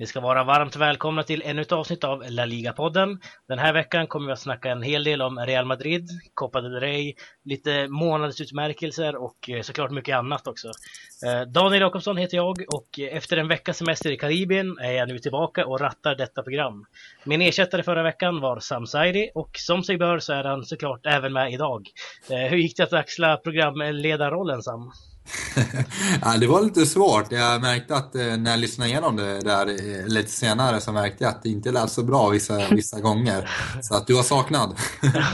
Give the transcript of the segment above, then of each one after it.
Ni ska vara varmt välkomna till ännu ett avsnitt av La Liga-podden. Den här veckan kommer vi att snacka en hel del om Real Madrid, Copa del Rey, lite månadsutmärkelser och eh, såklart mycket annat också. Eh, Daniel Jakobsson heter jag och eh, efter en veckas semester i Karibien är jag nu tillbaka och rattar detta program. Min ersättare förra veckan var Sam Saidi och som sig bör så är han såklart även med idag. Hur gick det att axla programledarrollen Sam? Ja, det var lite svårt. Jag märkte att eh, när jag lyssnade igenom det där eh, lite senare så märkte jag att det inte lät så bra vissa, vissa gånger. Så att du var saknad.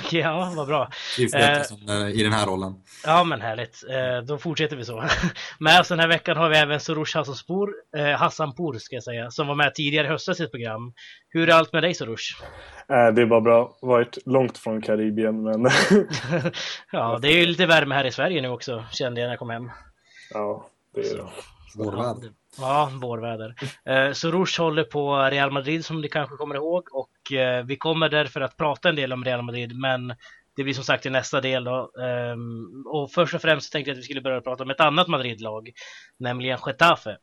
Okej, ja, vad bra. Eh, I den här rollen. Ja, men härligt. Eh, då fortsätter vi så. med oss den här veckan har vi även Soroush Hassanpour, eh, Hassanpour ska jag säga, som var med tidigare i höstas i ett program. Hur är allt med dig Soroush? Äh, det är bara bra. Varit långt från Karibien, men... ja, det är ju lite värme här i Sverige nu också, kände jag när jag kom hem. Ja, det är det. Vårväder. Ja, vårväder. Eh, så Rouge håller på Real Madrid som ni kanske kommer ihåg och eh, vi kommer därför att prata en del om Real Madrid men det blir som sagt i nästa del då. Um, och först och främst tänkte jag att vi skulle börja prata om ett annat Madrid-lag, nämligen Getafe.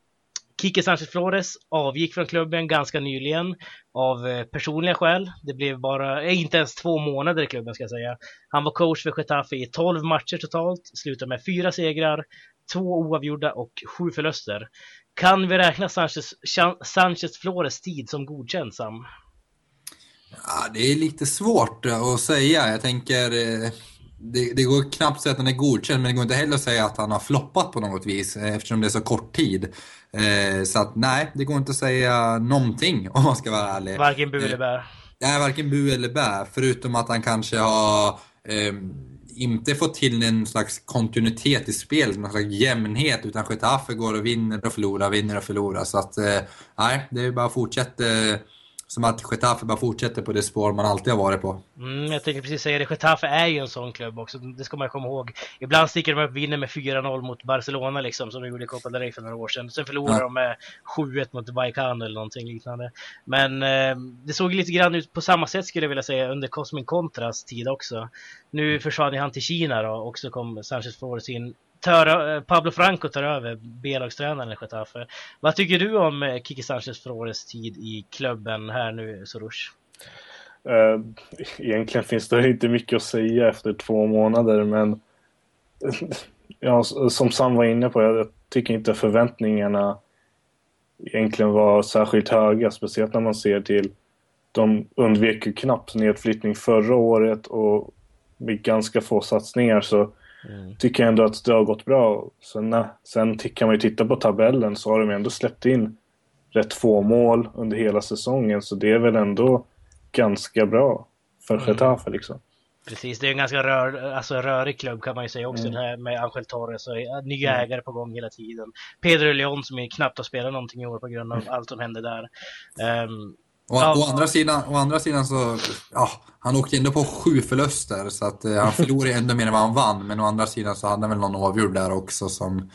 Kike Sanchez Flores avgick från klubben ganska nyligen av eh, personliga skäl. Det blev bara, eh, inte ens två månader i klubben ska jag säga. Han var coach för Getafe i 12 matcher totalt, slutade med fyra segrar, två oavgjorda och sju förluster. Kan vi räkna Sanchez, Sanchez Flores tid som godkänd, Sam? Ja, det är lite svårt att säga. Jag tänker, eh, det, det, går knappt att säga att han är godkänd, men det går inte heller att säga att han har floppat på något vis eftersom det är så kort tid. Eh, så att nej, det går inte att säga någonting om man ska vara ärlig. Varken bu eller bä. Nej, varken bu eller bä. Förutom att han kanske har eh, inte fått till en slags kontinuitet i spelet, någon slags jämnhet, utan Getafe går och vinner och förlorar, vinner och förlorar. Så att, eh, nej, det är bara att fortsätta som att Getafe bara fortsätter på det spår man alltid har varit på. Mm, jag tänkte precis säga det, Getafe är ju en sån klubb också, det ska man komma ihåg. Ibland sticker de upp vinner med 4-0 mot Barcelona liksom, som de gjorde i Copa del Rey för några år sedan. Sen förlorar ja. de med 7-1 mot Vallecano eller någonting liknande. Men eh, det såg lite grann ut på samma sätt skulle jag vilja säga under Cosmin Contras tid också. Nu försvann ju han till Kina då och så kom Sanchez Flores in tar, Pablo Franco tar över B-lagstränaren i Getafe. Vad tycker du om eh, Kiki Sanchez Flores tid i klubben här nu, Soroush? Eh, egentligen finns det inte mycket att säga efter två månader, men ja, som Sam var inne på, jag tycker inte förväntningarna egentligen var särskilt höga, speciellt när man ser till de undvek ju knappt nedflyttning förra året och med ganska få satsningar så Mm. Tycker jag ändå att det har gått bra. Sen, sen kan man ju titta på tabellen så har de ändå släppt in rätt få mål under hela säsongen. Så det är väl ändå ganska bra för mm. Getafe liksom. Precis, det är en ganska rör, alltså rörig klubb kan man ju säga också mm. här med Angel Torres och nya mm. ägare på gång hela tiden. Pedro Leon som är knappt har spelat någonting i år på grund av mm. allt som hände där. Um, Å, ja. å, andra sidan, å andra sidan så, ja, han åkte ändå på sju förluster så att eh, han förlorade ändå mer än vad han vann. Men å andra sidan så hade han väl någon avgjord där också som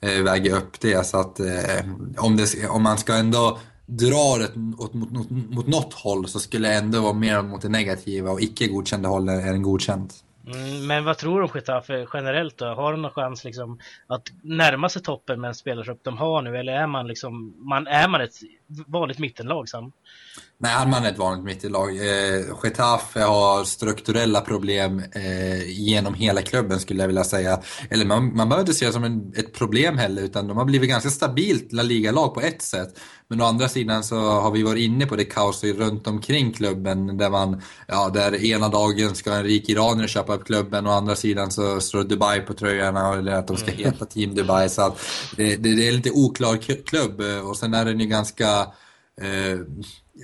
eh, väger upp det. Så att eh, om, det, om man ska ändå dra det mot, mot, mot, något håll så skulle det ändå vara mer mot det negativa och icke godkända hållet än godkänt. Mm, men vad tror du om Getafe generellt då? Har de någon chans liksom att närma sig toppen med en spelartrupp de har nu? Eller är man liksom, man, är man ett vanligt mittenlag Sam? Nej, man är ett vanligt mittenlag. Eh, Getafe har strukturella problem eh, genom hela klubben skulle jag vilja säga. Eller man, man behöver inte se det som en, ett problem heller, utan de har blivit ganska stabilt La Liga-lag på ett sätt. Men å andra sidan så har vi varit inne på det kaoset runt omkring klubben där man, ja, där ena dagen ska en rik iranier köpa upp klubben och å andra sidan så står Dubai på tröjorna eller att de ska mm. heta Team Dubai. Så det, det, det är lite oklar klubb och sen är den ju ganska eh,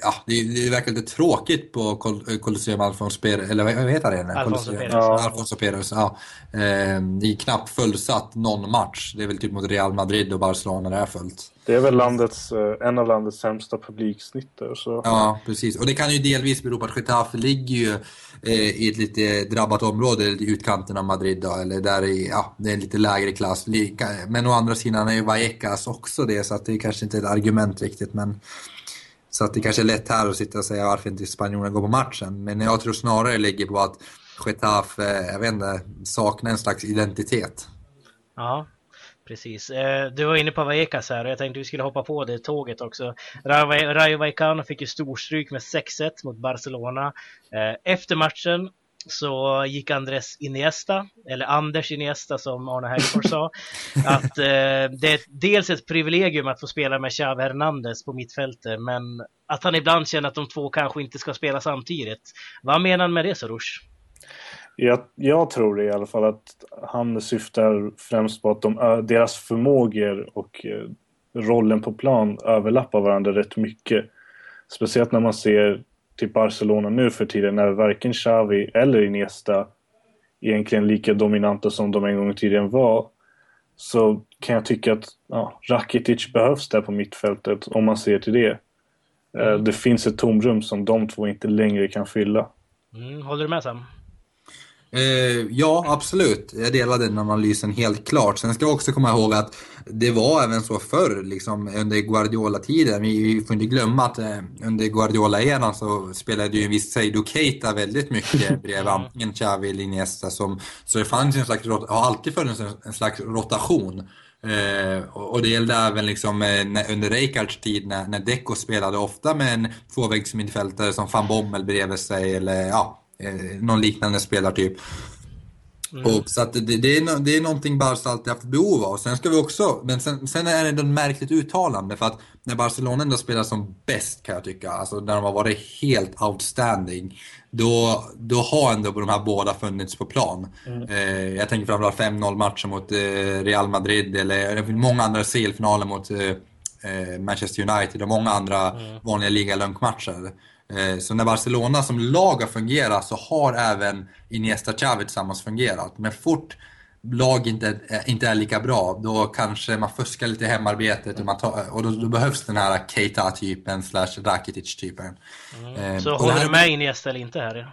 ja, det, det verkar lite tråkigt på Colosseum Alfonso Perez, eller vad heter det? Alfonso Perez. Ja. Alfonso Perez, ja. Eh, det är knappt fullsatt någon match. Det är väl typ mot Real Madrid och Barcelona det är fullt. Det är väl landets, eh, en av landets sämsta publiksnitt så. Ja, precis. Och det kan ju delvis bero på att Getafe ligger ju eh, i ett lite drabbat område, i utkanten av Madrid då, eller där i, ja, det är en lite lägre klass. Men å andra sidan är ju Vallecas också det, så att det är kanske inte är ett argument riktigt, men så att det kanske är lätt här att sitta och säga varför inte spanjorerna går på matchen. Men jag tror snarare det ligger på att Getafe, eh, jag vet inte, saknar en slags identitet. Ja, Precis. Eh, du var inne på Vallecas här och jag tänkte vi skulle hoppa på det tåget också. Rayo Vallecano fick ju storstryk med 6-1 mot Barcelona. Eh, efter matchen så gick Andres Iniesta, eller Anders Iniesta som Arne Hägerfors sa, att eh, det är dels ett privilegium att få spela med Xavi Hernandez på mittfältet, men att han ibland känner att de två kanske inte ska spela samtidigt. Vad menar han med det, Soroush? Jag, jag tror i alla fall att han syftar främst på att de, deras förmågor och eh, rollen på plan överlappar varandra rätt mycket. Speciellt när man ser till Barcelona nu för tiden när varken Xavi eller Iniesta egentligen lika dominanta som de en gång i tiden var så kan jag tycka att ja, Rakitic behövs där på mittfältet om man ser till det. Mm. Det finns ett tomrum som de två inte längre kan fylla. Mm, håller du med Sam? Eh, ja, absolut. Jag delar den analysen helt klart. Sen ska jag också komma ihåg att det var även så förr, liksom, under Guardiola-tiden. Vi, vi får inte glömma att eh, under Guardiola-eran så spelade ju en viss Seydou Keita väldigt mycket bredvid antingen Xavi eller Iniesta. Som, så det fanns en slags, har alltid funnits en, en slags rotation. Eh, och det gällde även liksom, eh, under Rijkaards tid när, när Deco spelade ofta med en tvåvägsmittfältare som van Bommel bredvid sig eller ja, eh, någon liknande spelartyp. Mm. Och, så att det, det, är, det är någonting Barca alltid haft behov av. Sen ska vi också, men sen, sen är det ett märkligt uttalande för att när Barcelona ändå spelar som bäst kan jag tycka, alltså när de har varit helt outstanding, då, då har ändå de här båda funnits på plan. Mm. Eh, jag tänker framförallt 5-0 matcher mot eh, Real Madrid eller många andra CL-finaler mot eh, eh, Manchester United och många andra mm. vanliga ligalunkmatcher. Eh, så när Barcelona som lag har fungerat så har även Iniesta Xavi tillsammans fungerat. Men fort lag inte, inte är lika bra, då kanske man fuskar lite i hemarbetet och, man tar, och då, då, behövs den här Keita-typen slash Rakitic-typen. Mm. Eh, så håller här... du med Iniesta eller inte här?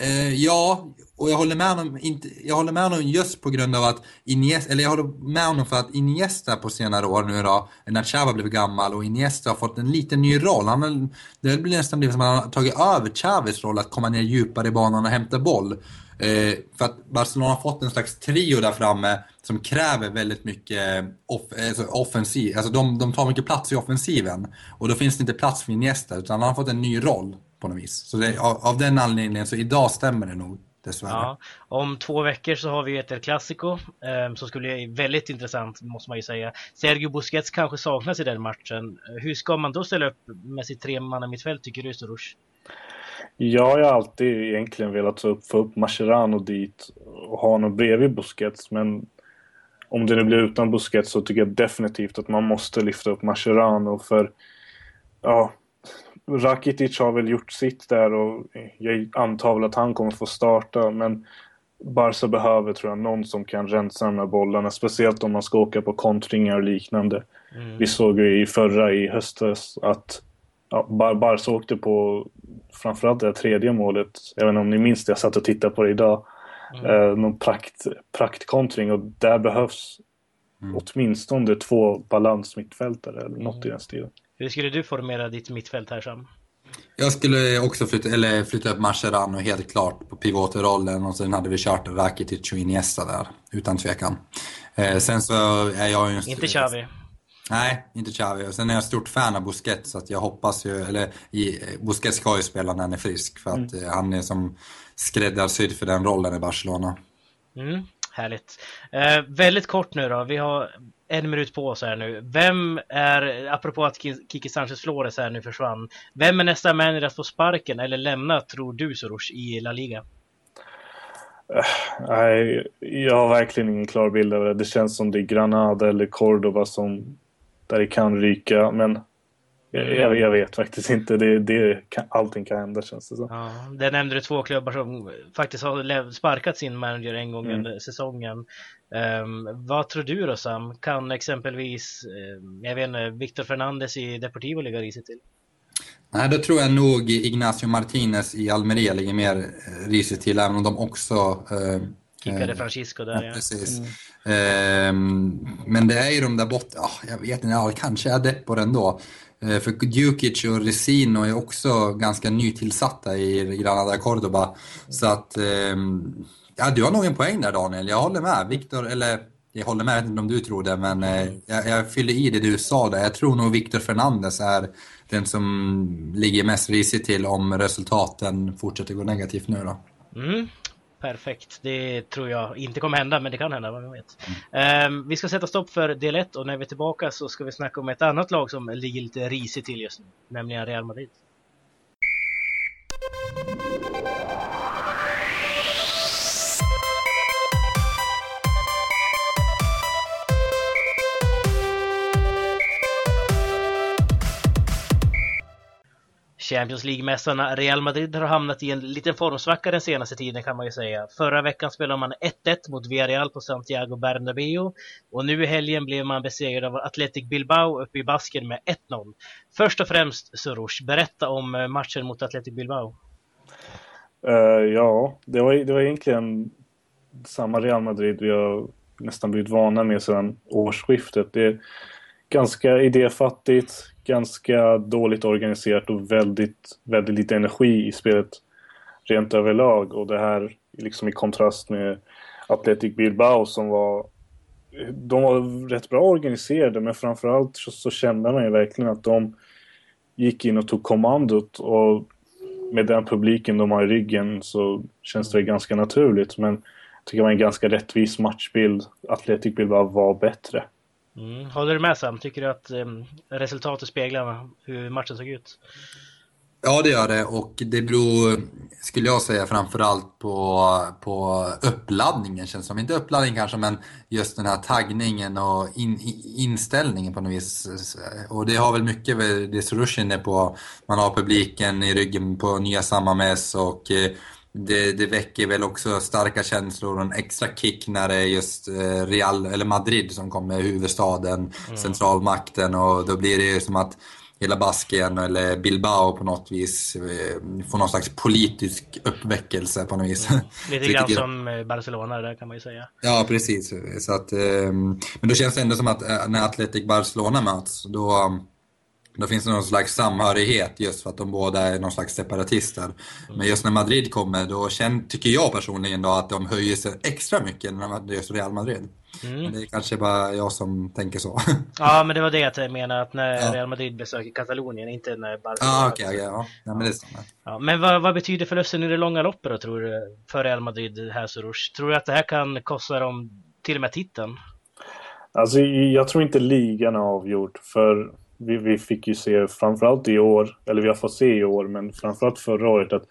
Eh, ja, och jag håller med honom, inte, jag håller med honom just på grund av att Iniesta, eller jag håller med honom för att Iniesta på senare år nu då, när Xhava blev gammal och Iniesta har fått en liten ny roll. Han, det blir nästan blivit som att han har tagit över Chaves roll att komma ner djupare i banan och hämta boll. Eh, för att Barcelona har fått en slags trio där framme som kräver väldigt mycket off, eh, alltså offensiv, alltså de, de tar mycket plats i offensiven. Och då finns det inte plats för Iniesta, utan han har fått en ny roll på något vis. Så det, av, av, den anledningen, så idag stämmer det nog dessvärre. Ja, om två veckor så har vi ett El Clasico eh, som skulle bli väldigt intressant måste man ju säga. Sergio Busquets kanske saknas i den matchen. Hur ska man då ställa upp med sitt tremanna mittfält tycker du Soroush? Jag har alltid egentligen velat få upp, få upp Mascherano dit och ha honom bredvid Busquets men om det nu blir utan Busquets så tycker jag definitivt att man måste lyfta upp Mascherano för ja, Rakitic har väl gjort sitt där och jag antar väl att han kommer få starta men Barca behöver tror jag någon som kan rensa de här bollarna, speciellt om man ska åka på kontringar och liknande. Mm. Vi såg ju i förra, i höstas, att ja, Bar Barca åkte på framförallt det tredje målet, jag vet inte om ni minns det, jag satt och tittade på det idag, mm. eh, någon prakt, praktkontring och där behövs mm. åtminstone två balansmittfältare eller något mm. i den stilen. Hur skulle du formera ditt mittfält här Sam? Jag skulle också flytta, eller flytta upp Mascherano helt klart på pivotrollen och sen hade vi kört Rakitic och Iniesta där, utan tvekan. Eh, sen så är jag ju... Inte Xavi. Nej, inte Xavi. Sen är jag stort fan av Busquets, så att jag hoppas ju, eller Busquets ska ju spela när han är frisk, för att mm. han är som skräddarsydd för den rollen i Barcelona. Mm, härligt. Eh, väldigt kort nu då, vi har en minut på oss här nu. Vem är, apropå att Kiki Sanchez Flores här nu försvann, vem är nästa manager att få sparken eller lämna tror du Soros i La Liga? Uh, nej, jag har verkligen ingen klar bild av det. Det känns som det är Granada eller Cordoba som där det kan ryka, men jag, jag, vet faktiskt inte. Det, det kan, allting kan hända känns det som. Ja, där nämnde du två klubbar som faktiskt har sparkat sin manager en gång mm. under säsongen. Um, vad tror du då Sam? Kan exempelvis, um, jag vet inte, Victor Fernandes i Deportivo ligga risigt till? Nej, då tror jag nog Ignacio Martinez i Almeria ligger mer eh, risigt till, även om de också uh, Kickade uh, Francisco där ja. Precis. Mm. Men det är ju de där bort, oh, jag vet inte, ja, kanske är Depor ändå. Uh, för Djukic och Resino är också ganska nytillsatta i Granada Cordoba. Så att Ja, du har nog en poäng där Daniel. Jag håller med. Viktor, eller jag håller med, inte om du tror det, men eh, jag, jag fyller i det du sa där. Jag tror nog Victor Fernandes är den som ligger mest risigt till om resultaten fortsätter gå negativt nu då. Mm, perfekt. Det tror jag inte kommer hända, men det kan hända, vad vet. Mm. Um, vi ska sätta stopp för del 1 och när vi är tillbaka så ska vi snacka om ett annat lag som ligger lite risigt till just nu, nämligen Real Madrid. Champions League-mästarna Real Madrid har hamnat i en liten formsvacka den senaste tiden kan man ju säga. Förra veckan spelade man 1-1 mot Villarreal på Santiago Bernabéu och nu i helgen blev man besegrad av Athletic Bilbao uppe i Basken med 1-0. Först och främst Soros, berätta om eh, matchen mot Athletic Bilbao. Uh, ja, det var, det var egentligen samma Real Madrid vi har nästan blivit vana med sedan årsskiftet. Det är ganska idéfattigt, ganska dåligt organiserat och väldigt, väldigt lite energi i spelet rent överlag. Och det här liksom i kontrast med Athletic Bilbao som var de var rätt bra organiserade men framförallt så, så kände man ju verkligen att de gick in och tog kommandot och med den publiken de har i ryggen så känns det ganska naturligt men jag tycker det var en ganska rättvis matchbild. Athletic Bilbao var bättre. Mm. Håller du med Sam? Tycker du att um, resultatet speglar hur matchen såg ut? Ja, det gör det och det beror, skulle jag säga, framförallt på, på uppladdningen känns som. Inte uppladdning kanske, men just den här taggningen och in, inställningen på något vis. Och det har väl mycket det Sorush är på. Man har publiken i ryggen på nya Sammames och eh, det, det väcker väl också starka känslor och en extra kick när det är just eh, Real, eller Madrid som kommer, huvudstaden, mm. centralmakten och då blir det ju som att hela Baskien eller Bilbao på något vis eh, får någon slags politisk uppväckelse på något vis. Mm. Lite grann som eh, Barcelona där kan man ju säga. Ja, precis. Så att, men då känns det ändå som att när Atletic Barcelona möts, då då finns det någon slags samhörighet just för att de båda är någon slags separatister. Men just när Madrid kommer, då känner, tycker jag personligen då att de höjer sig extra mycket när det är Real Madrid. Mm. Men det är kanske bara jag som tänker så. Ja, men det var det jag menade, att när ja. Real Madrid besöker Katalonien, inte när Barcelona... Ah, okay, okay, ja, ja. men det stämmer. Ja, men vad, vad, betyder förlusten i det långa loppet då, tror du, för Real Madrid här Soroush? Tror du att det här kan kosta dem till och med titeln? Alltså, jag tror inte ligan är avgjord, för vi, vi fick ju se framförallt i år, eller vi har fått se i år, men framförallt förra året att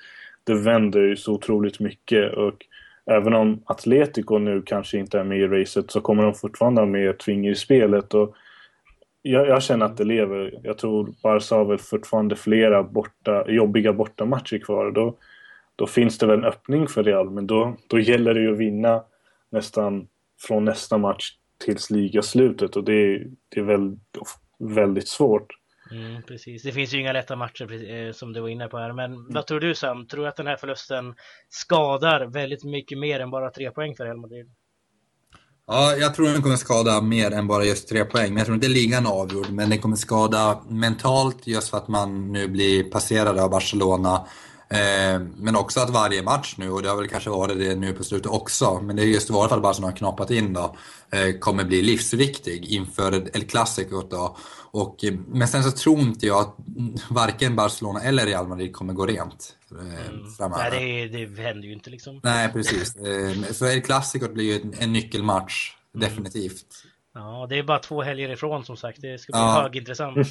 det vänder ju så otroligt mycket och även om Atletico nu kanske inte är med i racet så kommer de fortfarande ha med ett finger i spelet och jag, jag, känner att det lever. Jag tror Barca har väl fortfarande flera borta, jobbiga bortamatcher kvar. Då, då finns det väl en öppning för Real, men då, då gäller det ju att vinna nästan från nästa match tills ligaslutet och det, det är väl väldigt svårt. Mm, precis, det finns ju inga lätta matcher eh, som du var inne på här. Men mm. vad tror du Sam? Tror du att den här förlusten skadar väldigt mycket mer än bara tre poäng för Real Madrid? Ja, jag tror den kommer skada mer än bara just tre poäng. Men jag tror inte ligan är avgjord. Men den kommer skada mentalt just för att man nu blir passerad av Barcelona. Eh, men också att varje match nu, och det har väl kanske varit det nu på slutet också, men det är just i varje fall bara som har knappat in då, eh, kommer bli livsviktig inför El Clasico då. Och, eh, men sen så tror inte jag att varken Barcelona eller Real Madrid kommer gå rent mm. framöver. Nej, det, det händer ju inte liksom. Nej, precis. Så El Clasico blir ju en, en nyckelmatch, mm. definitivt. Ja, det är bara två helger ifrån som sagt. Det ska bli ja. högintressant.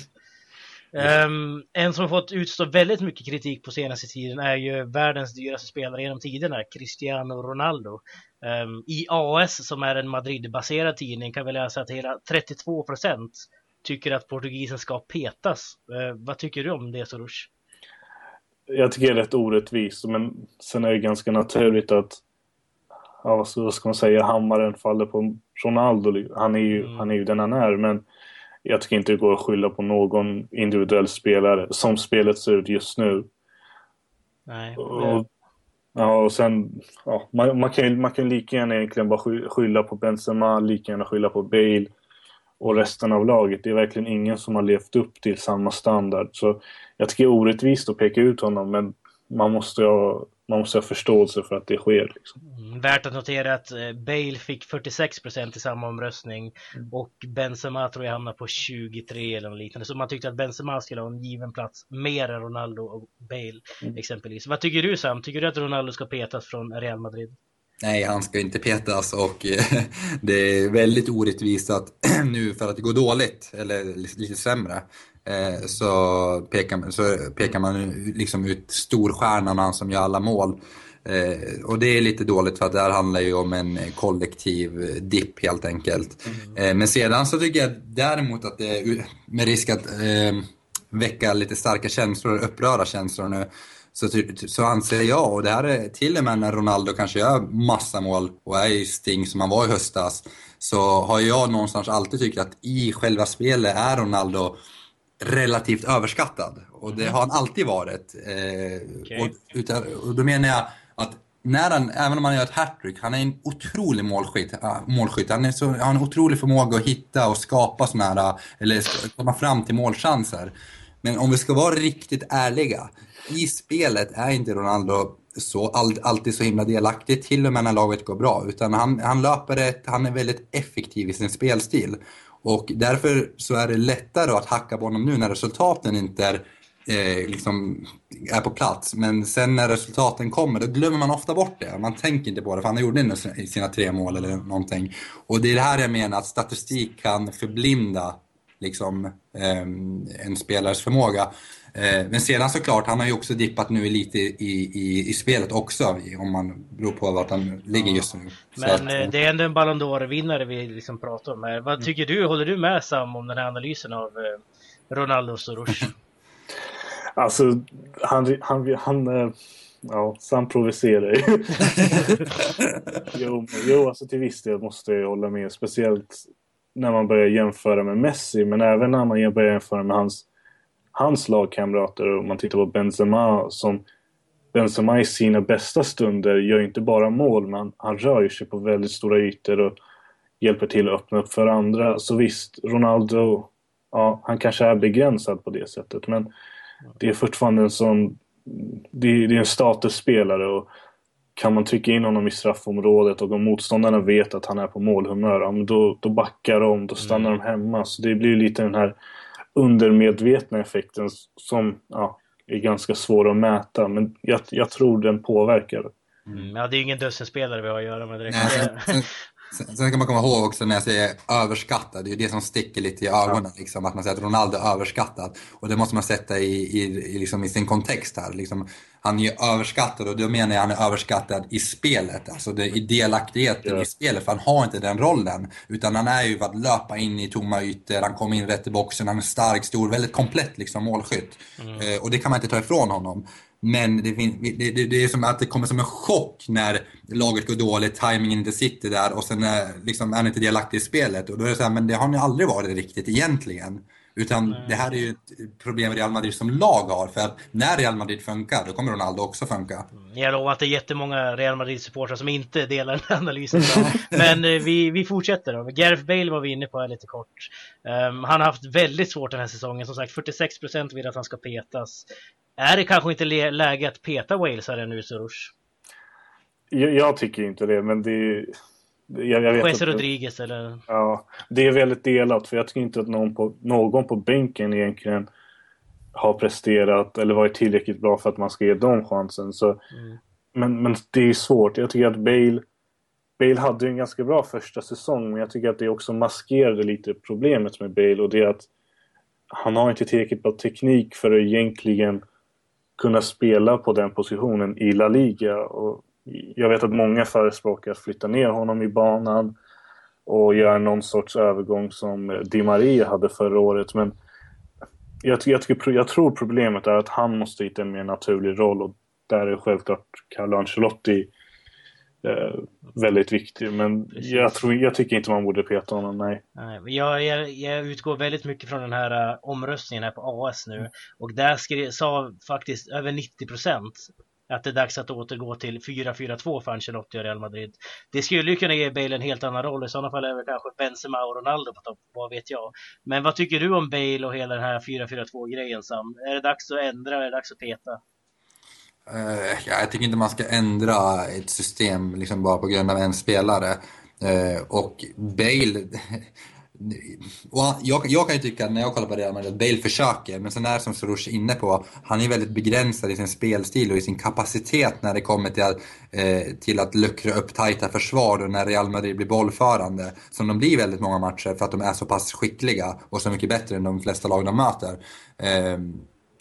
Um, en som fått utstå väldigt mycket kritik på senaste tiden är ju världens dyraste spelare genom tiderna, Cristiano Ronaldo. Um, I AS, som är en Madrid-baserad tidning, kan vi läsa att hela 32 procent tycker att portugisen ska petas. Uh, vad tycker du om det, Soroush? Jag tycker det är rätt orättvist, men sen är det ganska naturligt att ja, vad ska man säga, hammaren faller på Ronaldo. Han är ju, mm. han är ju den han är, men jag tycker inte det går att skylla på någon individuell spelare som spelet ser ut just nu. Nej. Och, ja, och sen, ja, man, man, kan, man kan lika gärna egentligen bara skylla på Benzema, lika gärna skylla på Bale och resten av laget. Det är verkligen ingen som har levt upp till samma standard. Så jag tycker det är orättvist att peka ut honom, men man måste, ha, man måste ha förståelse för att det sker. Liksom. Mm, värt att notera att eh, Bale fick 46 procent i samma omröstning mm. och Benzema tror jag hamnade på 23 eller något liknande. Så man tyckte att Benzema skulle ha en given plats mer än Ronaldo och Bale mm. exempelvis. Vad tycker du Sam? Tycker du att Ronaldo ska petas från Real Madrid? Nej, han ska inte petas och det är väldigt orättvist att nu för att det går dåligt, eller lite sämre, Eh, så, pekar, så pekar man liksom ut storstjärnan som gör alla mål. Eh, och det är lite dåligt för att det här handlar ju om en kollektiv dipp helt enkelt. Mm. Eh, men sedan så tycker jag däremot att det är med risk att eh, väcka lite starka känslor, uppröra känslor nu, så, så anser jag, och det här är till och med när Ronaldo kanske gör massa mål och är i sting som han var i höstas, så har jag någonstans alltid tyckt att i själva spelet är Ronaldo relativt överskattad. Och det mm. har han alltid varit. Eh, okay. och, utan, och då menar jag att när han, även om han gör ett hattrick, han är en otrolig målskytt. Äh, målskytt. Han, är så, han har en otrolig förmåga att hitta och skapa sådana här, eller komma fram till målchanser. Men om vi ska vara riktigt ärliga, i spelet är inte Ronaldo så, all, alltid så himla delaktig, till och med när laget går bra. Utan han, han löper rätt, han är väldigt effektiv i sin spelstil. Och därför så är det lättare att hacka på honom nu när resultaten inte är, eh, liksom, är på plats. Men sen när resultaten kommer, då glömmer man ofta bort det. Man tänker inte på det, för han gjorde det i sina tre mål eller någonting. Och det är det här jag menar, att statistik kan förblinda liksom, eh, en spelares förmåga. Eh, men sedan såklart, han har ju också dippat nu lite i, i, i spelet också, om man beror på vart han ligger just nu. Men att, eh, det är ändå en Ballon d'Or-vinnare vi liksom pratar om här. Vad mm. tycker du? Håller du med Sam om den här analysen av eh, Ronaldo Soros? alltså, han, han, han, ja, Sam provocerar ju. jo, jo, alltså till viss del måste jag hålla med. Speciellt när man börjar jämföra med Messi, men även när man börjar jämföra med hans hans lagkamrater, om man tittar på Benzema som Benzema i sina bästa stunder gör inte bara mål, men han rör sig på väldigt stora ytor och hjälper till att öppna upp för andra. Så visst, Ronaldo, ja, han kanske är begränsad på det sättet, men det är fortfarande en sån... Det är, det är en statusspelare och kan man trycka in honom i straffområdet och om motståndarna vet att han är på målhumör, ja, då, då backar de, då stannar mm. de hemma. Så det blir lite den här undermedvetna effekten som ja, är ganska svår att mäta. Men jag, jag tror den påverkar. Mm, ja, det är ingen dussinspelare vi har att göra med direkt. Nej, Sen, sen kan man komma ihåg också när jag säger överskattad, det är ju det som sticker lite i ögonen. Ja. Liksom, att man säger att Ronaldo är överskattad. Och det måste man sätta i, i, i, liksom, i sin kontext här. Liksom, han är ju överskattad och då menar jag han är överskattad i spelet. Alltså det, i delaktigheten ja. i spelet, för han har inte den rollen. Utan han är ju för att löpa in i tomma ytor, han kommer in rätt i boxen, han är stark, stor, väldigt komplett liksom, målskytt. Mm. Eh, och det kan man inte ta ifrån honom. Men det, det, det, det, är som att det kommer som en chock när laget går dåligt, timingen inte sitter där och sen är, liksom, är han inte delaktig i spelet. Och då är det så här, men det har ni aldrig varit riktigt egentligen. Utan Nej. det här är ju ett problem Real Madrid som lag har. För att när Real Madrid funkar, då kommer Ronaldo också funka. Mm, jag lovar att det är jättemånga Real Madrid-supportrar som inte delar den analysen. Men eh, vi, vi fortsätter då. Gareth Bale var vi inne på här lite kort. Um, han har haft väldigt svårt den här säsongen. Som sagt, 46% vill att han ska petas. Är det kanske inte läge att peta walesare nu, Soros? Jag, jag, tycker inte det, men det jag, jag vet Rodriguez eller? Ja, det är väldigt delat för jag tycker inte att någon på, någon på bänken egentligen har presterat eller varit tillräckligt bra för att man ska ge dem chansen. Så, mm. men, men det är svårt. Jag tycker att Bale, Bale hade en ganska bra första säsong men jag tycker att det också maskerade lite problemet med Bale och det är att han har inte tillräckligt bra teknik för att egentligen kunna spela på den positionen i La Liga. Och jag vet att många förespråkar att flytta ner honom i banan och göra någon sorts övergång som Di Maria hade förra året. Men jag, jag, tycker, jag tror problemet är att han måste hitta en mer naturlig roll och där är självklart Carlo Ancelotti eh, väldigt viktig. Men jag, tror, jag tycker inte man borde peta honom, nej. jag, jag, jag utgår väldigt mycket från den här uh, omröstningen här på AS nu och där skrev, sa faktiskt över 90 procent att det är dags att återgå till 4-4-2 för Ancelotti och Real Madrid. Det skulle ju kunna ge Bale en helt annan roll. I sådana fall är det kanske Benzema och Ronaldo på topp, vad vet jag. Men vad tycker du om Bale och hela den här 4-4-2 grejen Sam? Är det dags att ändra? Är det dags att peta? Uh, jag tycker inte man ska ändra ett system liksom bara på grund av en spelare. Uh, och Bale, och jag, jag, kan ju tycka när jag kollar på Real Madrid att Bale försöker, men sen är det som Soros är inne på, han är väldigt begränsad i sin spelstil och i sin kapacitet när det kommer till att, eh, till att luckra upp tajta försvar och när Real Madrid blir bollförande. Som de blir väldigt många matcher för att de är så pass skickliga och så mycket bättre än de flesta lag de möter. Eh,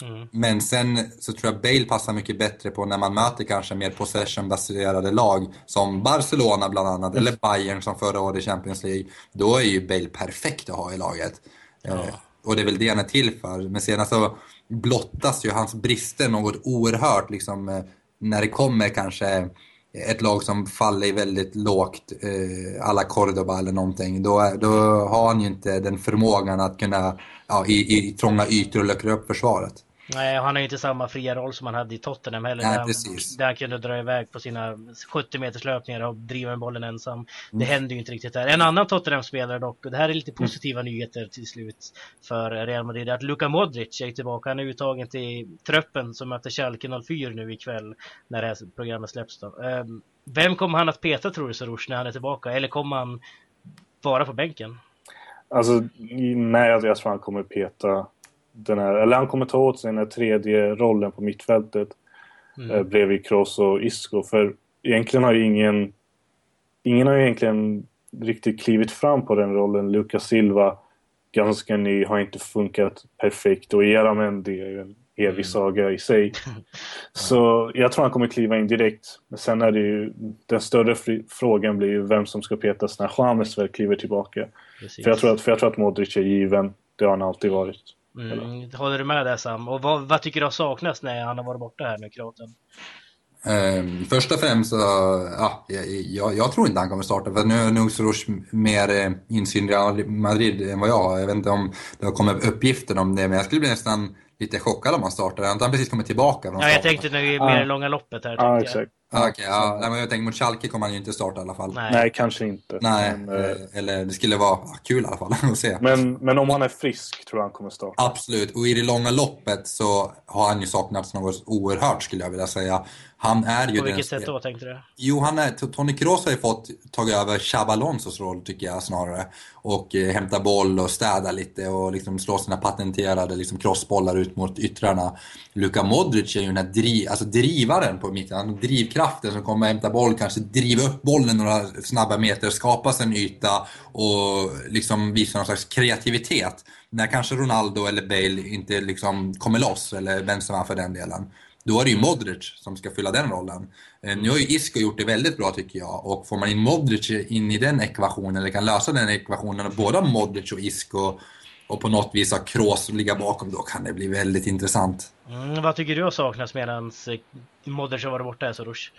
Mm. Men sen så tror jag Bale passar mycket bättre på när man möter kanske mer possession-baserade lag som Barcelona bland annat, eller Bayern som förra året i Champions League. Då är ju Bale perfekt att ha i laget. Ja. Eh, och det är väl det han är till för. Men sedan så blottas ju hans brister något oerhört liksom, eh, när det kommer kanske ett lag som faller väldigt lågt, eh, alla Cordoba eller någonting, då, då har han ju inte den förmågan att kunna ja, i, i trånga ytor och luckra upp försvaret. Nej, han har ju inte samma fria roll som han hade i Tottenham heller. Nej, där, precis. där han kunde dra iväg på sina 70 meters löpningar och driva med bollen ensam. Mm. Det händer ju inte riktigt där. En annan Tottenham-spelare dock, och det här är lite positiva mm. nyheter till slut för Real Madrid, är att Luka Modric är tillbaka. Han är uttagen till truppen som möter Schalke 04 nu ikväll när det här programmet släpps. Då. Ehm, vem kommer han att peta tror du, Sarouche, när han är tillbaka? Eller kommer han vara på bänken? Alltså, nej, jag tror han kommer peta den här, eller han kommer ta åt sig den här tredje rollen på mittfältet mm. eh, bredvid Kroos och Isco. För egentligen har ju ingen, ingen har egentligen riktigt klivit fram på den rollen. Lucas Silva, ganska ny, har inte funkat perfekt och Eramendi är ju en evig mm. saga i sig. Så jag tror han kommer kliva in direkt. Men sen är det ju, den större frågan blir ju vem som ska petas när James väl kliver tillbaka. För jag, tror att, för jag tror att Modric är given, det har han alltid varit. Mm, håller du med där Sam? Och vad, vad, tycker du har saknats när han har varit borta här nu, kroaten? Um, först och främst så, ja, jag, jag, tror inte han kommer starta för nu har nog Soros mer eh, insyn i Real Madrid än vad jag har. Jag vet inte om det har kommit uppgifter om det, men jag skulle bli nästan lite chockad om han startar. Han har precis kommit tillbaka. Ja, jag tänkte nu mer ah. långa loppet här. Ja, exakt. Ah, okay, ja, men jag tänker mot Schalke kommer han ju inte starta i alla fall. Nej, Nej kanske inte. Nej, men, eh, eller det skulle vara kul i alla fall att se. Men, men om han är frisk tror jag han kommer starta. Absolut, och i det långa loppet så har han ju saknats något oerhört skulle jag vilja säga. Han är ju På vilket sätt då tänkte du? Jo, han är, Tony Kroos har ju fått tagit över Chabalonsos roll tycker jag snarare. Och eh, hämta boll och städa lite och liksom slå sina patenterade liksom, crossbollar ut mot yttrarna. Luka Modric är ju den här driv, alltså drivaren på mitten, drivkraften som kommer hämta boll, kanske driva upp bollen några snabba meter, skapa sig en yta och liksom visa någon slags kreativitet. När kanske Ronaldo eller Bale inte liksom kommer loss, eller Benzema för den delen. Då är det ju Modric som ska fylla den rollen. Eh, nu har ju Isco gjort det väldigt bra tycker jag och får man in Modric in i den ekvationen, eller kan lösa den ekvationen och både Modric och Isco och på något vis ha Kroos ligga bakom, då kan det bli väldigt intressant. Mm, vad tycker du har saknats medan eh, Modric har varit borta, Soros?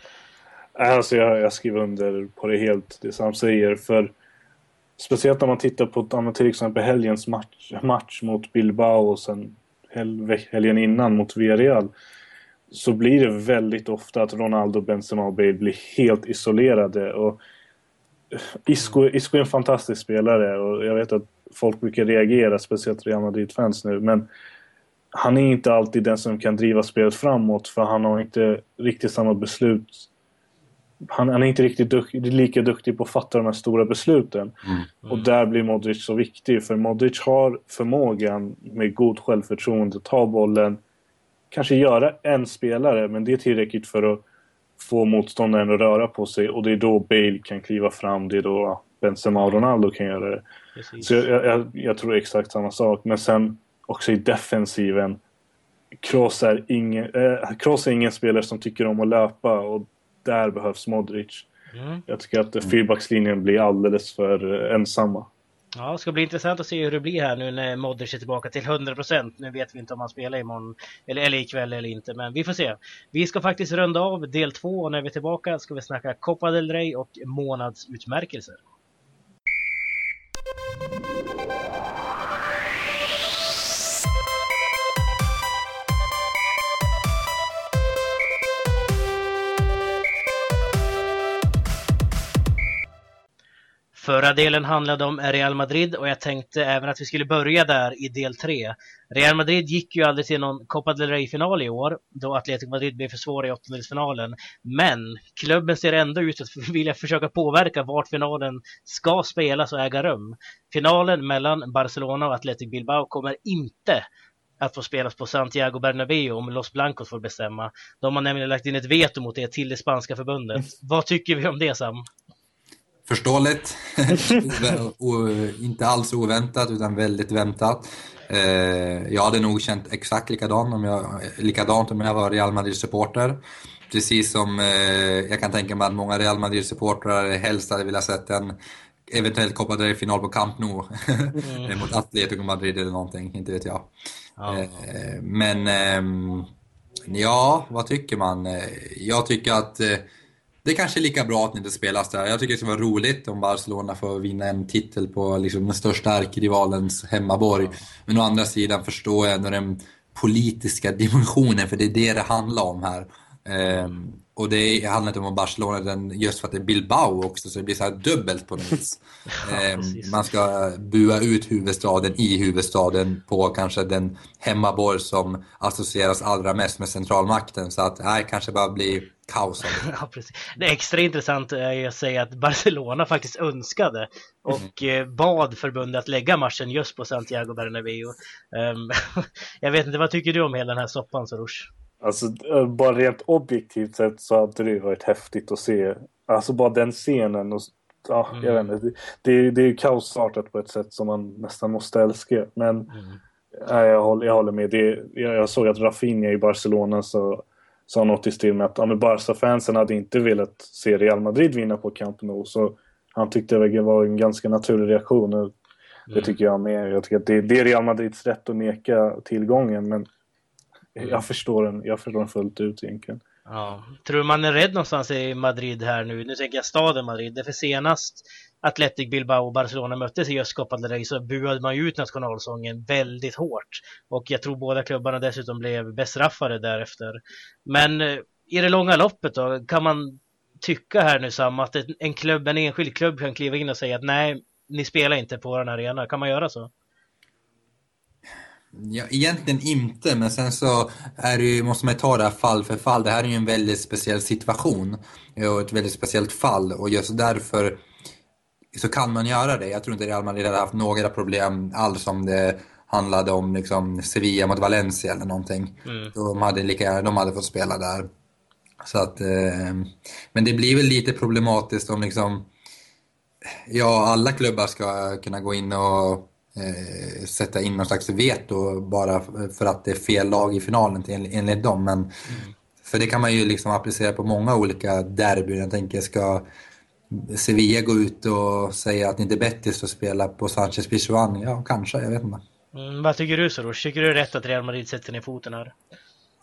Alltså jag, jag skriver under på det helt, det som säger. För speciellt om man tittar på till exempel helgens match, match mot Bilbao och sen helgen innan mot Villarreal så blir det väldigt ofta att Ronaldo, Benzema och Bale blir helt isolerade. Och Isco, Isco är en fantastisk spelare och jag vet att folk brukar reagera, speciellt Real Madrid-fans nu, men han är inte alltid den som kan driva spelet framåt för han har inte riktigt samma beslut. Han, han är inte riktigt dukt, lika duktig på att fatta de här stora besluten. Mm. Mm. Och där blir Modric så viktig, för Modric har förmågan med god självförtroende att ta bollen, kanske göra en spelare, men det är tillräckligt för att få motståndaren att röra på sig och det är då Bale kan kliva fram, det är då Benzema och Ronaldo kan göra det. Precis. Så jag, jag, jag, tror exakt samma sak, men sen också i defensiven Kroos är, ingen, eh, Kroos är ingen spelare som tycker om att löpa och där behövs Modric. Mm. Jag tycker att fyrbackslinjen blir alldeles för eh, ensamma. Ja, det ska bli intressant att se hur det blir här nu när Modric är tillbaka till 100%. Nu vet vi inte om han spelar imorgon eller, eller ikväll eller inte, men vi får se. Vi ska faktiskt runda av del två och när vi är tillbaka ska vi snacka Copa del Rey och månadsutmärkelser. Förra delen handlade om Real Madrid och jag tänkte även att vi skulle börja där i del 3. Real Madrid gick ju aldrig till någon Copa del Rey-final i år då Atletico Madrid blev för svåra i åttondelsfinalen. Men klubben ser ändå ut att vilja försöka påverka vart finalen ska spelas och äga rum. Finalen mellan Barcelona och Athletic Bilbao kommer inte att få spelas på Santiago Bernabéu om Los Blancos får bestämma. De har nämligen lagt in ett veto mot det till det spanska förbundet. Vad tycker vi om det Sam? Förståeligt. inte alls oväntat utan väldigt väntat. Eh, jag hade nog känt exakt likadant om jag, likadant om jag var Real Madrid-supporter. Precis som eh, jag kan tänka mig att många Real Madrid-supportrar helst hade velat sett en eventuellt Copa del final på Camp Nou mm. mot Atletico Madrid eller någonting, inte vet jag. Ja. Eh, men ehm, ja, vad tycker man? Jag tycker att det är kanske är lika bra att det inte spelas där. Jag tycker det skulle vara roligt om Barcelona får vinna en titel på liksom den största ärkerivalens hemmaborg. Men å andra sidan förstår jag ändå den politiska dimensionen, för det är det det handlar om här. Ehm, och det handlar inte om Barcelona just för att det är Bilbao också, så det blir så dubbelt på något vis. ja, um, man ska bua ut huvudstaden i huvudstaden på kanske den hemmaborg som associeras allra mest med centralmakten. Så att här kanske bara blir kaos. ja, precis. Det är extra intressant är att säga att Barcelona faktiskt önskade och mm. bad förbundet att lägga matchen just på Santiago Bernabéu. Um, jag vet inte, vad tycker du om hela den här soppan Soroush? Alltså eh, bara rent objektivt sett så hade det varit häftigt att se. Alltså bara den scenen och ja, mm. jag vet inte. Det, det är ju kaosartat på ett sätt som man nästan måste älska. Men mm. ja, jag, håller, jag håller med. Det, jag, jag såg att Rafinha i Barcelona så sa något i stil med att ja, Barca-fansen hade inte velat se Real Madrid vinna på Camp Nou. Så han tyckte det var en ganska naturlig reaktion. Och det mm. tycker jag med. Jag tycker att det, det, är Real Madrids rätt att neka tillgången. Men jag, förstår den, jag förstår den fullt ut egentligen. Ja. Tror du man är rädd någonstans i Madrid här nu? Nu tänker jag staden Madrid. Det för senast Athletic Bilbao och Barcelona möttes i just Copa del Rey så buade man ju ut nationalsången väldigt hårt. Och jag tror båda klubbarna dessutom blev bestraffade därefter. Men eh, i det långa loppet då, kan man tycka här nu Sam att en klubb, en enskild klubb kan kliva in och säga att nej, ni spelar inte på vår arena. Kan man göra så? Ja, egentligen inte, men sen så är det ju, måste man ta det här fall för fall. Det här är ju en väldigt speciell situation och ett väldigt speciellt fall och just därför så kan man göra det. Jag tror inte Real Madrid hade haft några problem alls om det handlade om liksom Sevilla mot Valencia eller någonting. Mm. De, hade lika, de hade fått spela där. Så att, eh, men det blir väl lite problematiskt om liksom, ja, alla klubbar ska kunna gå in och eh, sätta in någon slags veto bara för att det är fel lag i finalen till, enligt dem. Men, mm. För det kan man ju liksom applicera på många olika derbyn. Jag tänker, ska Sevilla gå ut och säga att det inte är bättre att spela på Sanchez Pizjuan? Ja, kanske, jag vet inte. Mm, vad tycker du Soros? Tycker du det är rätt att Real Madrid sätter ner foten här?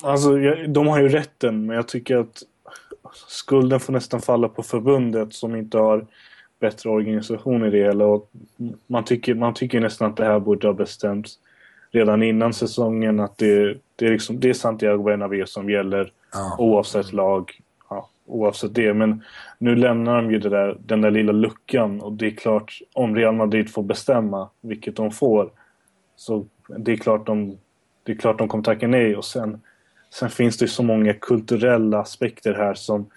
Alltså, de har ju rätten, men jag tycker att skulden får nästan falla på förbundet som inte har bättre organisation i det hela. Och man, tycker, man tycker nästan att det här borde ha bestämts redan innan säsongen att det, det, är, liksom, det är Santiago Bernabéu som gäller ja. oavsett lag oavsett det. Men nu lämnar de ju där, den där lilla luckan och det är klart om Real Madrid får bestämma, vilket de får, så det är klart de, det är klart de kommer tacka nej och sen, sen finns det så många kulturella aspekter här som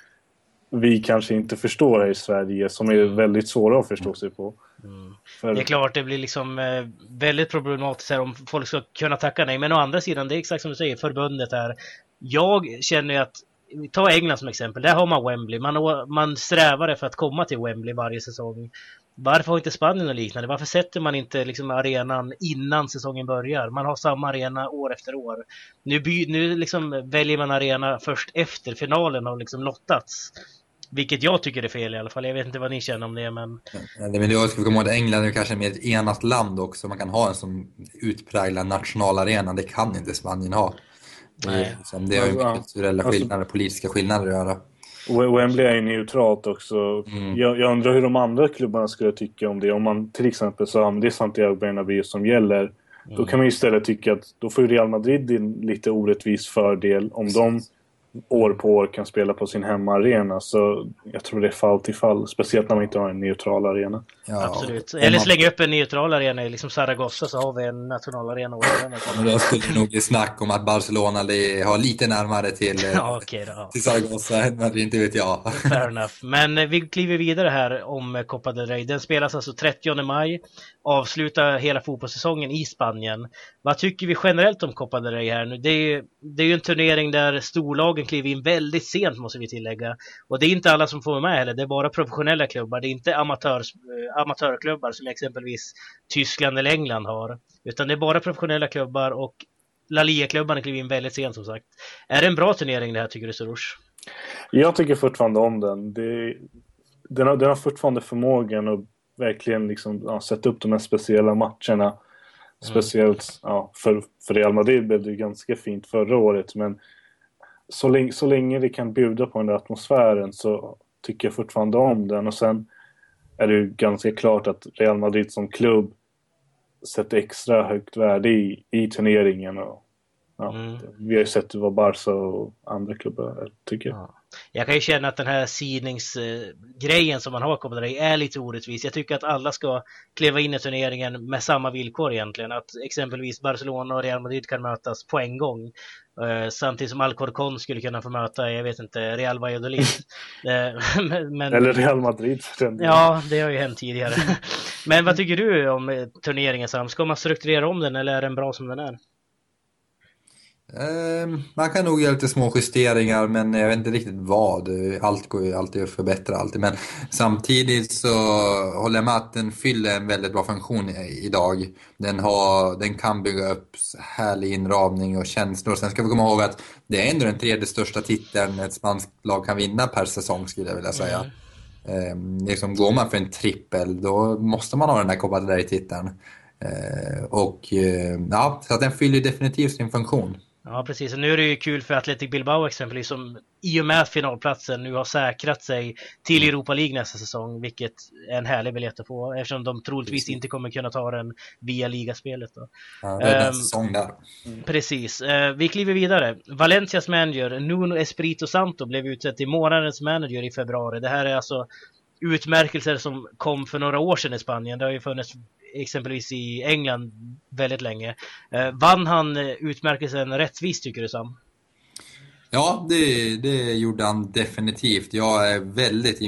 vi kanske inte förstår här i Sverige som är mm. väldigt svåra att förstå sig på. Mm. För... Det är klart, det blir liksom eh, väldigt problematiskt här om folk ska kunna tacka nej. Men å andra sidan, det är exakt som du säger, förbundet här. Jag känner ju att ta England som exempel, där har man Wembley. Man, man strävar efter att komma till Wembley varje säsong. Varför har inte Spanien och liknande? Varför sätter man inte liksom arenan innan säsongen börjar? Man har samma arena år efter år. Nu, by, nu liksom väljer man arena först efter finalen har liksom lottats. Vilket jag tycker är fel i alla fall. Jag vet inte vad ni känner om det, men... Ja, men ska vi komma ihåg att England är kanske mer ett enat land också. Man kan ha en sån utpräglad nationalarena. Det kan inte Spanien ha. Nej. Liksom, det har ju med kulturella alltså, skillnader, politiska skillnader att göra. Wembley är ju neutralt också. Mm. Jag, jag, undrar hur de andra klubbarna skulle tycka om det. Om man till exempel sa att det är Santiago Bernabéu som gäller. Mm. Då kan man ju istället tycka att då får Real Madrid en lite orättvis fördel om de år på år kan spela på sin hemmaarena. Så jag tror det är fall till fall, speciellt när man inte har en neutral arena. Ja, Absolut. Eller slänga upp en neutral arena i liksom Zaragoza så har vi en nationalarena. Men då skulle det nog bli snack om att Barcelona har lite närmare till, ja, okay då. till Zaragoza än Madrid, inte vet jag. Fair enough. Men eh, vi kliver vidare här om Copa del Rey. Den spelas alltså 30 maj, avslutar hela fotbollssäsongen i Spanien. Vad tycker vi generellt om Copa del Rey här nu? Det är, det är ju en turnering där storlagen kliver in väldigt sent måste vi tillägga. Och det är inte alla som får med heller, det är bara professionella klubbar. Det är inte amatör, eh, amatörklubbar som exempelvis Tyskland eller England har. Utan det är bara professionella klubbar och La Liga-klubbarna kliver in väldigt sent som sagt. Är det en bra turnering det här tycker du Soroush? Jag tycker fortfarande om den. Det, den, har, den har fortfarande förmågan att verkligen liksom, ja, sätta upp de här speciella matcherna. Mm. Speciellt ja, för, för Real Madrid blev det ganska fint förra året men så länge, så länge det kan bjuda på den där atmosfären så tycker jag fortfarande om den och sen är det ju ganska klart att Real Madrid som klubb sätter extra högt värde i, i turneringen. Och, ja, mm. Vi har ju sett vad Barca och andra klubbar tycker. Ja. Jag kan ju känna att den här sidningsgrejen som man har kommit dig är lite orättvis. Jag tycker att alla ska kliva in i turneringen med samma villkor egentligen. Att exempelvis Barcelona och Real Madrid kan mötas på en gång. Uh, samtidigt som Alcorcon skulle kunna få möta, jag vet inte, Real Valladolid. uh, men, Eller Real Madrid. Ja, det har ju hänt tidigare. men vad tycker du om turneringen Sam? Ska man strukturera om den eller är den bra som den är? Ehm, man kan nog göra lite små justeringar men jag vet inte riktigt vad. Allt går ju alltid att förbättra alltid. Men samtidigt så håller jag med att den fyller en väldigt bra funktion idag. Den, har, den kan bygga upp härlig inramning och känslor. Sen ska vi komma ihåg att det är ändå den tredje största titeln ett spanskt lag kan vinna per säsong skulle jag vilja säga. Mm. Ehm, liksom, går man för en trippel då måste man ha den där Copa del Rey-titeln. Ehm, och ja, så att den fyller definitivt sin funktion. Ja, precis. Och nu är det ju kul för Athletic Bilbao exempelvis som i och med finalplatsen nu har säkrat sig till Europa League nästa säsong, vilket är en härlig biljett att få eftersom de troligtvis inte kommer kunna ta den via ligaspelet. Då. Ja, det är um, säsong där. Precis. Uh, vi kliver vidare. Valencias manager Nuno Espirito Santo blev utsedd till månadens manager i februari. Det här är alltså utmärkelser som kom för några år sedan i Spanien. Det har ju funnits exempelvis i England väldigt länge. Eh, vann han eh, utmärkelsen rättvist tycker du Sam? Ja, det, det gjorde han definitivt. Jag är väldigt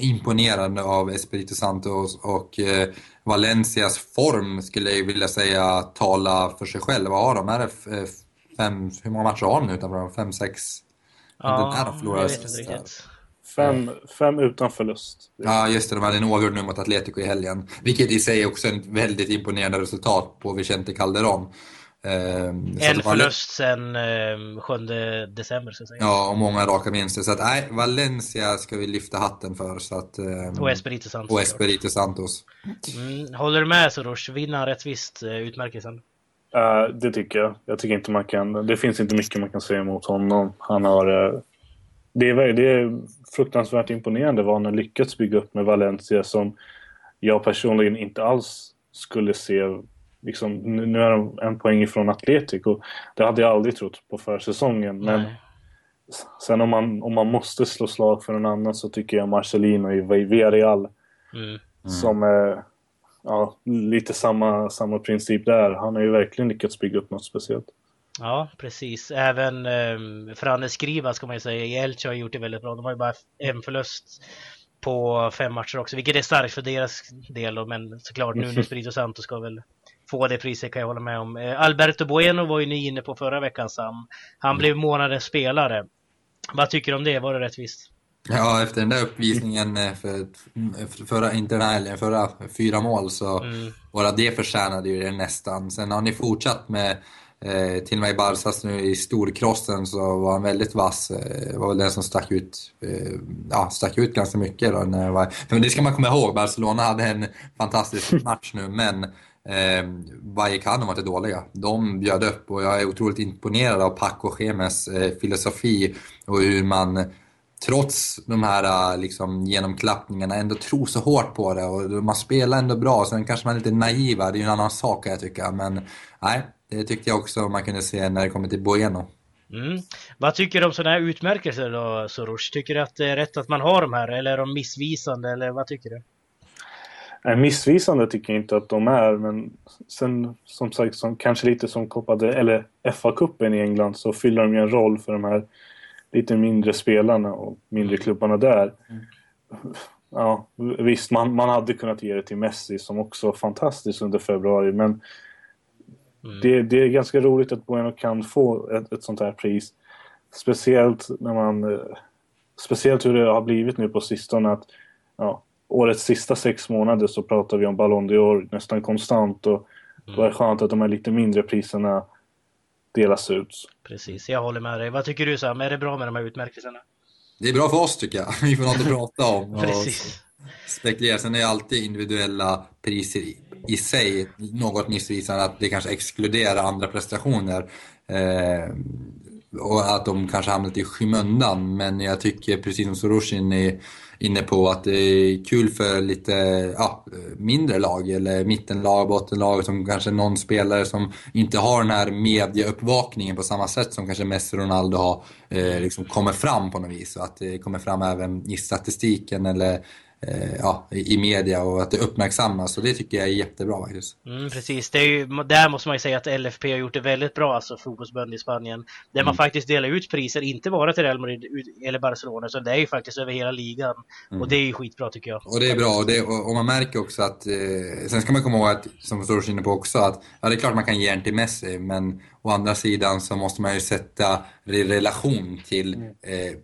imponerad av Espirito Santos och eh, Valencias form skulle jag vilja säga tala för sig själv. Vad har de? Är det fem, hur många matcher har de nu utanför? Fem, sex? Ja, jag vet inte riktigt. Fem, fem utan förlust. Ja, just det. De hade en oavgjord nu mot Atletico i helgen. Vilket i sig också är ett väldigt imponerande resultat på Vicente Calderon. Ehm, en förlust sen eh, 7 december så att säga. Ja, och många raka vinster. Så att nej, Valencia ska vi lyfta hatten för. Så att, eh, och Espirito Santos. Och Espirito Santos. Mm, håller du med Soros? Vinner han rättvist eh, utmärkelsen? Uh, det tycker jag. Jag tycker inte man kan... Det finns inte mycket man kan säga emot honom. Han har... Uh, det är, det är fruktansvärt imponerande vad han har lyckats bygga upp med Valencia som jag personligen inte alls skulle se liksom, nu är de en poäng ifrån Atletico. Det hade jag aldrig trott på försäsongen. Men Nej. sen om man, om man måste slå slag för någon annan så tycker jag Marcelino i Villarreal mm. mm. som är ja, lite samma, samma princip där. Han har ju verkligen lyckats bygga upp något speciellt. Ja, precis. Även eh, Franne Skriva ska man ju säga, Elche har gjort det väldigt bra. De har ju bara en förlust på fem matcher också, vilket är starkt för deras del. Då, men såklart, nu Espirito Santo ska väl få det priset kan jag hålla med om. Eh, Alberto Bueno var ju ni inne på förra veckan Sam. Han mm. blev månadens spelare. Vad tycker du om det? Var det rättvist? Ja, efter den där uppvisningen eh, för, för förra, inte den här förra fyra mål så mm. bara det förtjänade ju det nästan. Sen har ni fortsatt med Eh, till och med i Barsas nu i storkrossen så var han väldigt vass. Eh, var väl den som stack ut, eh, ja, stack ut ganska mycket. Då, när var, men det ska man komma ihåg, Barcelona hade en fantastisk match nu men eh, Vallecano var inte dåliga. De bjöd upp och jag är otroligt imponerad av Paco Gemes eh, filosofi och hur man trots de här eh, liksom, genomklappningarna ändå tror så hårt på det och man spelar ändå bra. Sen kanske man är lite naiva, det är ju en annan sak jag tycka. Men nej, det tyckte jag också man kunde se när det kommer till Bueno. Mm. Vad tycker du om sådana här utmärkelser då, Soros? Tycker du att det är rätt att man har de här eller är de missvisande eller vad tycker du? Nej, missvisande tycker jag inte att de är, men sen som sagt, som, kanske lite som Copa eller FA-cupen i England så fyller de ju en roll för de här lite mindre spelarna och mindre klubbarna där. Mm. Ja, visst, man, man hade kunnat ge det till Messi som också var fantastiskt under februari, men mm. det, det är ganska roligt att Bueno kan få ett, ett sånt här pris. Speciellt när man... Eh, speciellt hur det har blivit nu på sistone att ja, årets sista sex månader så pratar vi om Ballon d'Or nästan konstant och mm. då är det skönt att de här lite mindre priserna delas ut. Precis, jag håller med dig. Vad tycker du Sam? Är det bra med de här utmärkelserna? Det är bra för oss tycker jag. Vi får något att prata om. Precis. Spekulera. Sen är alltid individuella priser i, sig något missvisande att det kanske exkluderar andra prestationer. Eh, och att de kanske hamnat i skymundan. Men jag tycker precis som Soroshin är inne på att det är kul för lite ja, mindre lag eller mittenlag, bottenlag som kanske någon spelare som inte har den här mediauppvakningen på samma sätt som kanske Messi och Ronaldo har eh, liksom kommer fram på något vis. Och att det kommer fram även i statistiken eller Eh, ja, i media och att det uppmärksammas och det tycker jag är jättebra faktiskt. Mm, precis, det är ju, där måste man ju säga att LFP har gjort det väldigt bra, alltså fotbollsbönd i Spanien. Där mm. man faktiskt delar ut priser, inte bara till Real Madrid eller Barcelona, utan det är ju faktiskt över hela ligan. Mm. Och det är ju skitbra tycker jag. Och det är bra och, det, och, man märker också att, eh, sen ska man komma ihåg att, som Soros inne på också, att ja, det är klart man kan ge en till Messi, men Å andra sidan så måste man ju sätta i relation till, mm. eh,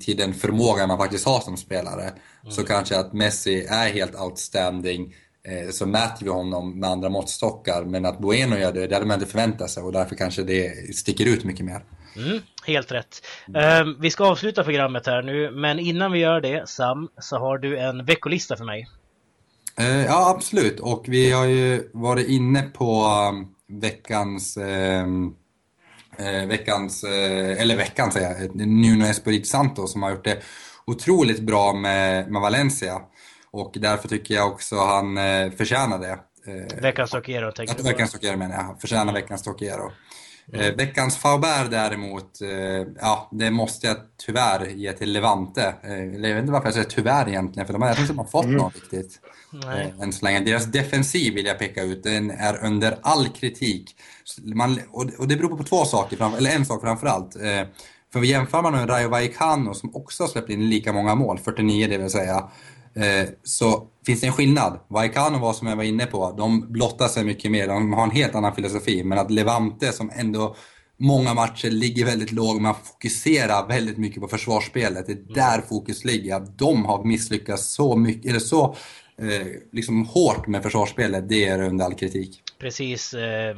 till den förmåga man faktiskt har som spelare. Mm. Så kanske att Messi är helt outstanding, eh, så mäter vi honom med andra måttstockar. Men att Bueno gör det, det hade man inte förväntat sig och därför kanske det sticker ut mycket mer. Mm, helt rätt. Uh, vi ska avsluta programmet här nu, men innan vi gör det, Sam, så har du en veckolista för mig. Uh, ja, absolut. Och vi har ju varit inne på um, veckans, ehm, eh, veckans, eh, eller veckans säger jag, Nuno Espirito Santo som har gjort det otroligt bra med, med Valencia. Och därför tycker jag också han eh, förtjänar det. Eh, veckans Tokiero tänker du på? Veckans Tokiero menar jag, förtjänar veckans Tokiero. Mm. Eh, veckans Faubert däremot, eh, ja det måste jag tyvärr ge till Levante. Eh, jag vet inte varför jag säger tyvärr egentligen, för de har, inte fått mm. något riktigt. Nej. Än så länge. Deras defensiv vill jag peka ut, den är under all kritik. Man, och, det beror på två saker, eller en sak framförallt. För jämför man med Rayo Vallecano som också har släppt in lika många mål, 49 det vill säga, så finns det en skillnad. Vallecano var som jag var inne på, de blottar sig mycket mer, de har en helt annan filosofi. Men att Levante som ändå många matcher ligger väldigt lågt, man fokuserar väldigt mycket på försvarsspelet. Det är mm. där fokus ligger. De har misslyckats så mycket, eller så eh, liksom hårt med försvarsspelet, det är under all kritik. Precis, eh,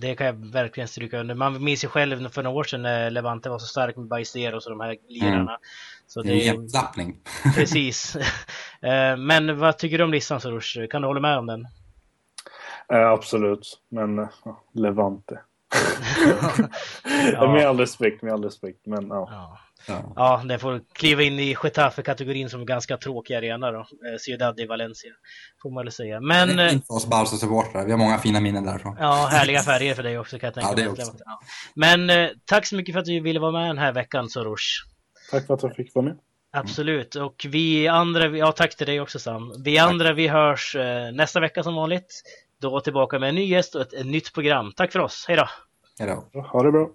det kan jag verkligen stryka under. Man minns ju själv för några år sedan när Levante var så stark med Bajsteros och de här lirarna. Mm. Så det är en jämtlappning. Precis. Eh, men vad tycker du om listan Soros? Kan du hålla med om den? Eh, absolut, men uh, Levante. ja. Med all respekt, med all respekt, men ja. ja. Ja, ja den får kliva in i Getafe-kategorin som ganska tråkig arena då. Ciudad de Valencia, får man väl säga. Men... Det är inte oss Barca-supportrar, vi har många fina minnen därifrån. Ja, härliga färger för dig också kan jag tänka ja. Ja. Men eh, tack så mycket för att du ville vara med den här veckan Soros. Tack för att jag fick vara med. Absolut, och vi andra, ja tack till dig också Sam. Vi andra vi hörs eh, nästa vecka som vanligt. Då tillbaka med en ny gäst och ett, ett nytt program. Tack för oss, hej då! Hej då! Ha det bra!